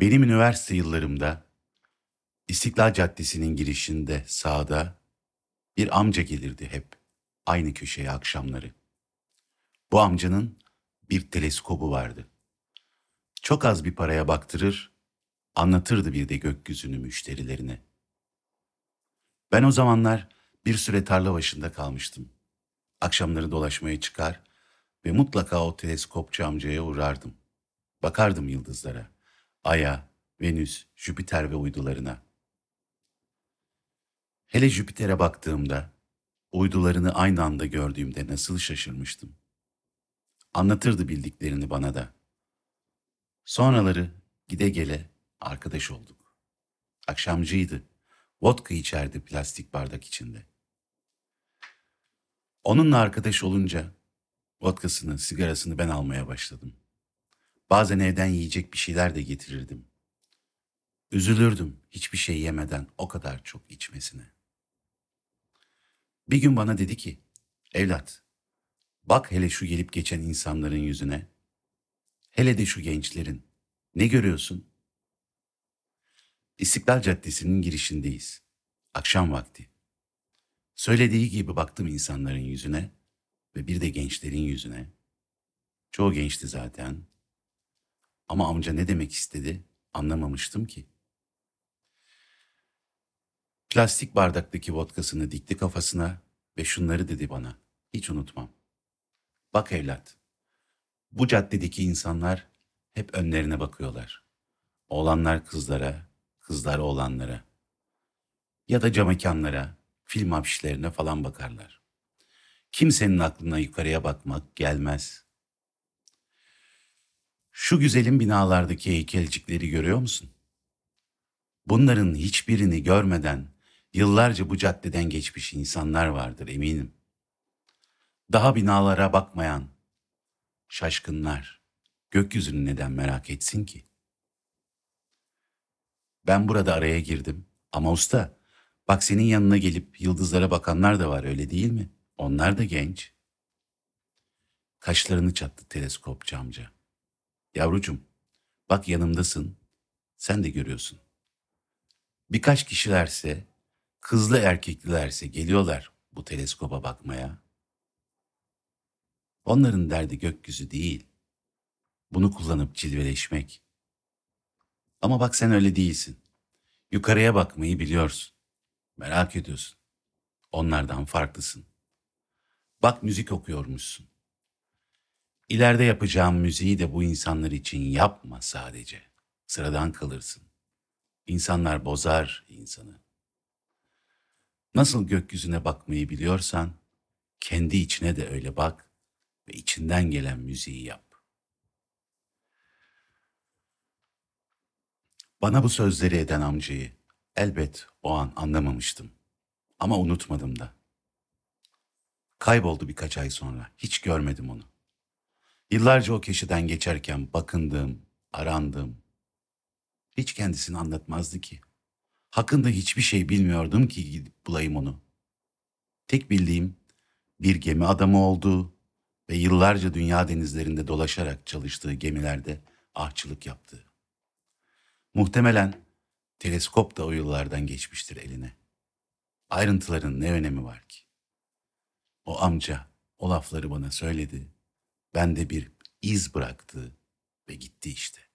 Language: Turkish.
Benim üniversite yıllarımda İstiklal Caddesi'nin girişinde sağda bir amca gelirdi hep aynı köşeye akşamları. Bu amcanın bir teleskobu vardı. Çok az bir paraya baktırır, anlatırdı bir de gökyüzünü müşterilerine. Ben o zamanlar bir süre tarla başında kalmıştım. Akşamları dolaşmaya çıkar ve mutlaka o teleskopçu amcaya uğrardım. Bakardım yıldızlara, Ay'a, Venüs, Jüpiter ve uydularına. Hele Jüpiter'e baktığımda, uydularını aynı anda gördüğümde nasıl şaşırmıştım. Anlatırdı bildiklerini bana da. Sonraları gide gele arkadaş olduk. Akşamcıydı. Vodka içerdi plastik bardak içinde. Onunla arkadaş olunca vodkasını, sigarasını ben almaya başladım. Bazen evden yiyecek bir şeyler de getirirdim. Üzülürdüm hiçbir şey yemeden o kadar çok içmesine. Bir gün bana dedi ki, evlat, bak hele şu gelip geçen insanların yüzüne, hele de şu gençlerin, ne görüyorsun? İstiklal Caddesi'nin girişindeyiz. Akşam vakti. Söylediği gibi baktım insanların yüzüne ve bir de gençlerin yüzüne. Çoğu gençti zaten. Ama amca ne demek istedi anlamamıştım ki. Plastik bardaktaki vodkasını dikti kafasına ve şunları dedi bana. Hiç unutmam. Bak evlat, bu caddedeki insanlar hep önlerine bakıyorlar. Oğlanlar kızlara, kızlar oğlanlara. Ya da camekanlara, film afişlerine falan bakarlar. Kimsenin aklına yukarıya bakmak gelmez. Şu güzelim binalardaki heykelcikleri görüyor musun? Bunların hiçbirini görmeden yıllarca bu caddeden geçmiş insanlar vardır eminim. Daha binalara bakmayan şaşkınlar gökyüzünü neden merak etsin ki? Ben burada araya girdim ama usta bak senin yanına gelip yıldızlara bakanlar da var öyle değil mi? Onlar da genç. Kaşlarını çattı teleskopçu amca. Yavrucum bak yanımdasın sen de görüyorsun. Birkaç kişilerse kızlı erkeklilerse geliyorlar bu teleskoba bakmaya. Onların derdi gökyüzü değil. Bunu kullanıp cilveleşmek. Ama bak sen öyle değilsin. Yukarıya bakmayı biliyorsun. Merak ediyorsun. Onlardan farklısın. Bak müzik okuyormuşsun. İleride yapacağım müziği de bu insanlar için yapma sadece. Sıradan kalırsın. İnsanlar bozar insanı. Nasıl gökyüzüne bakmayı biliyorsan, kendi içine de öyle bak ve içinden gelen müziği yap. Bana bu sözleri eden amcayı elbet o an anlamamıştım. Ama unutmadım da. Kayboldu birkaç ay sonra. Hiç görmedim onu. Yıllarca o köşeden geçerken bakındım, arandım. Hiç kendisini anlatmazdı ki. Hakkında hiçbir şey bilmiyordum ki gidip bulayım onu. Tek bildiğim bir gemi adamı olduğu ve yıllarca dünya denizlerinde dolaşarak çalıştığı gemilerde ahçılık yaptığı. Muhtemelen teleskop da o yıllardan geçmiştir eline. Ayrıntıların ne önemi var ki? O amca o lafları bana söyledi. Ben de bir iz bıraktı ve gitti işte.